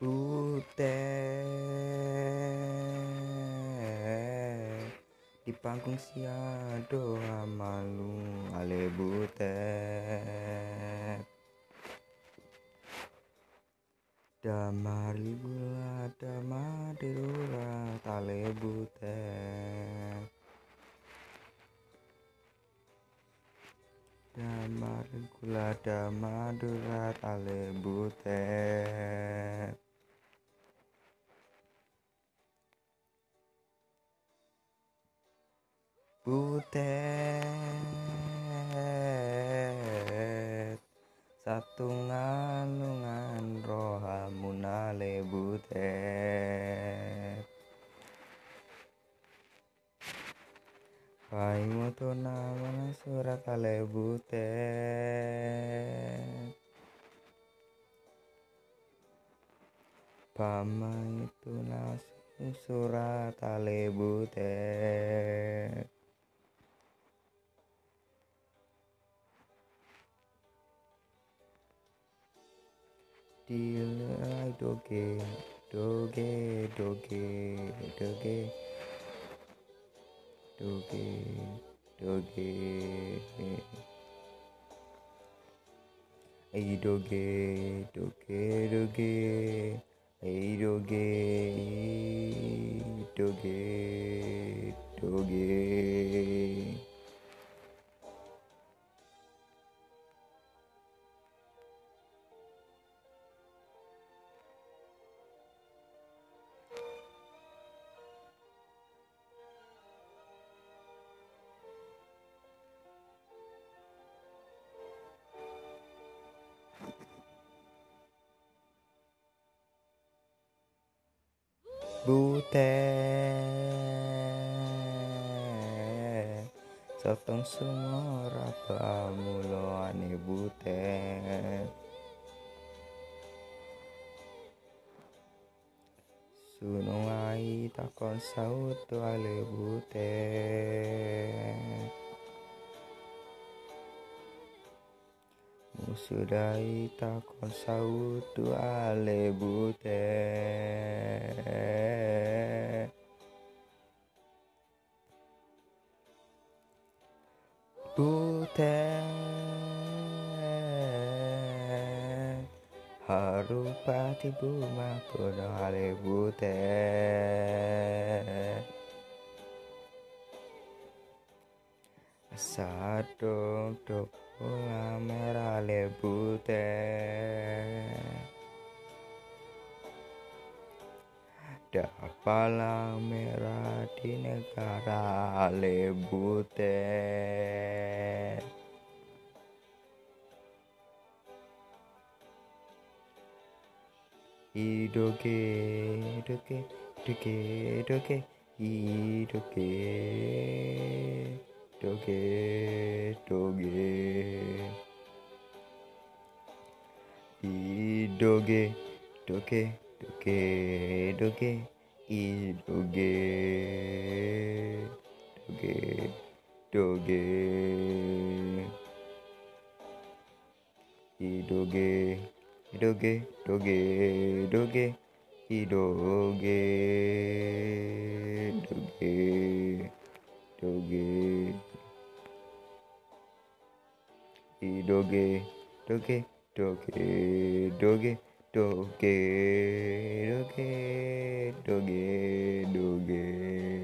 butet. Di panggung siado malu ale butet. Damari gula damadirura tale butet. Damari gula damadura tale butet butet satungan lungan rohamunale butet. Pai moto nama surat ale butet. Pama itu nasi surat ale butet Dilai doge doge doge doge doge doge Ay doge doge doge doge doge doge butet. Sotong sumur apa mulo ane butet? Sunung ai takon saut ale butet musudai takon saut ale butet butet harupati buma kono ale butet dok bunga merah ale butet Dapalang merah di negara ale butet Idoge, doge, doge, doge, idoge, toge toge i doge toge toge doge i doge toge toge i doge doge doge doge i doge idoge, doge, doge, doge, doge, doge, doge, doge.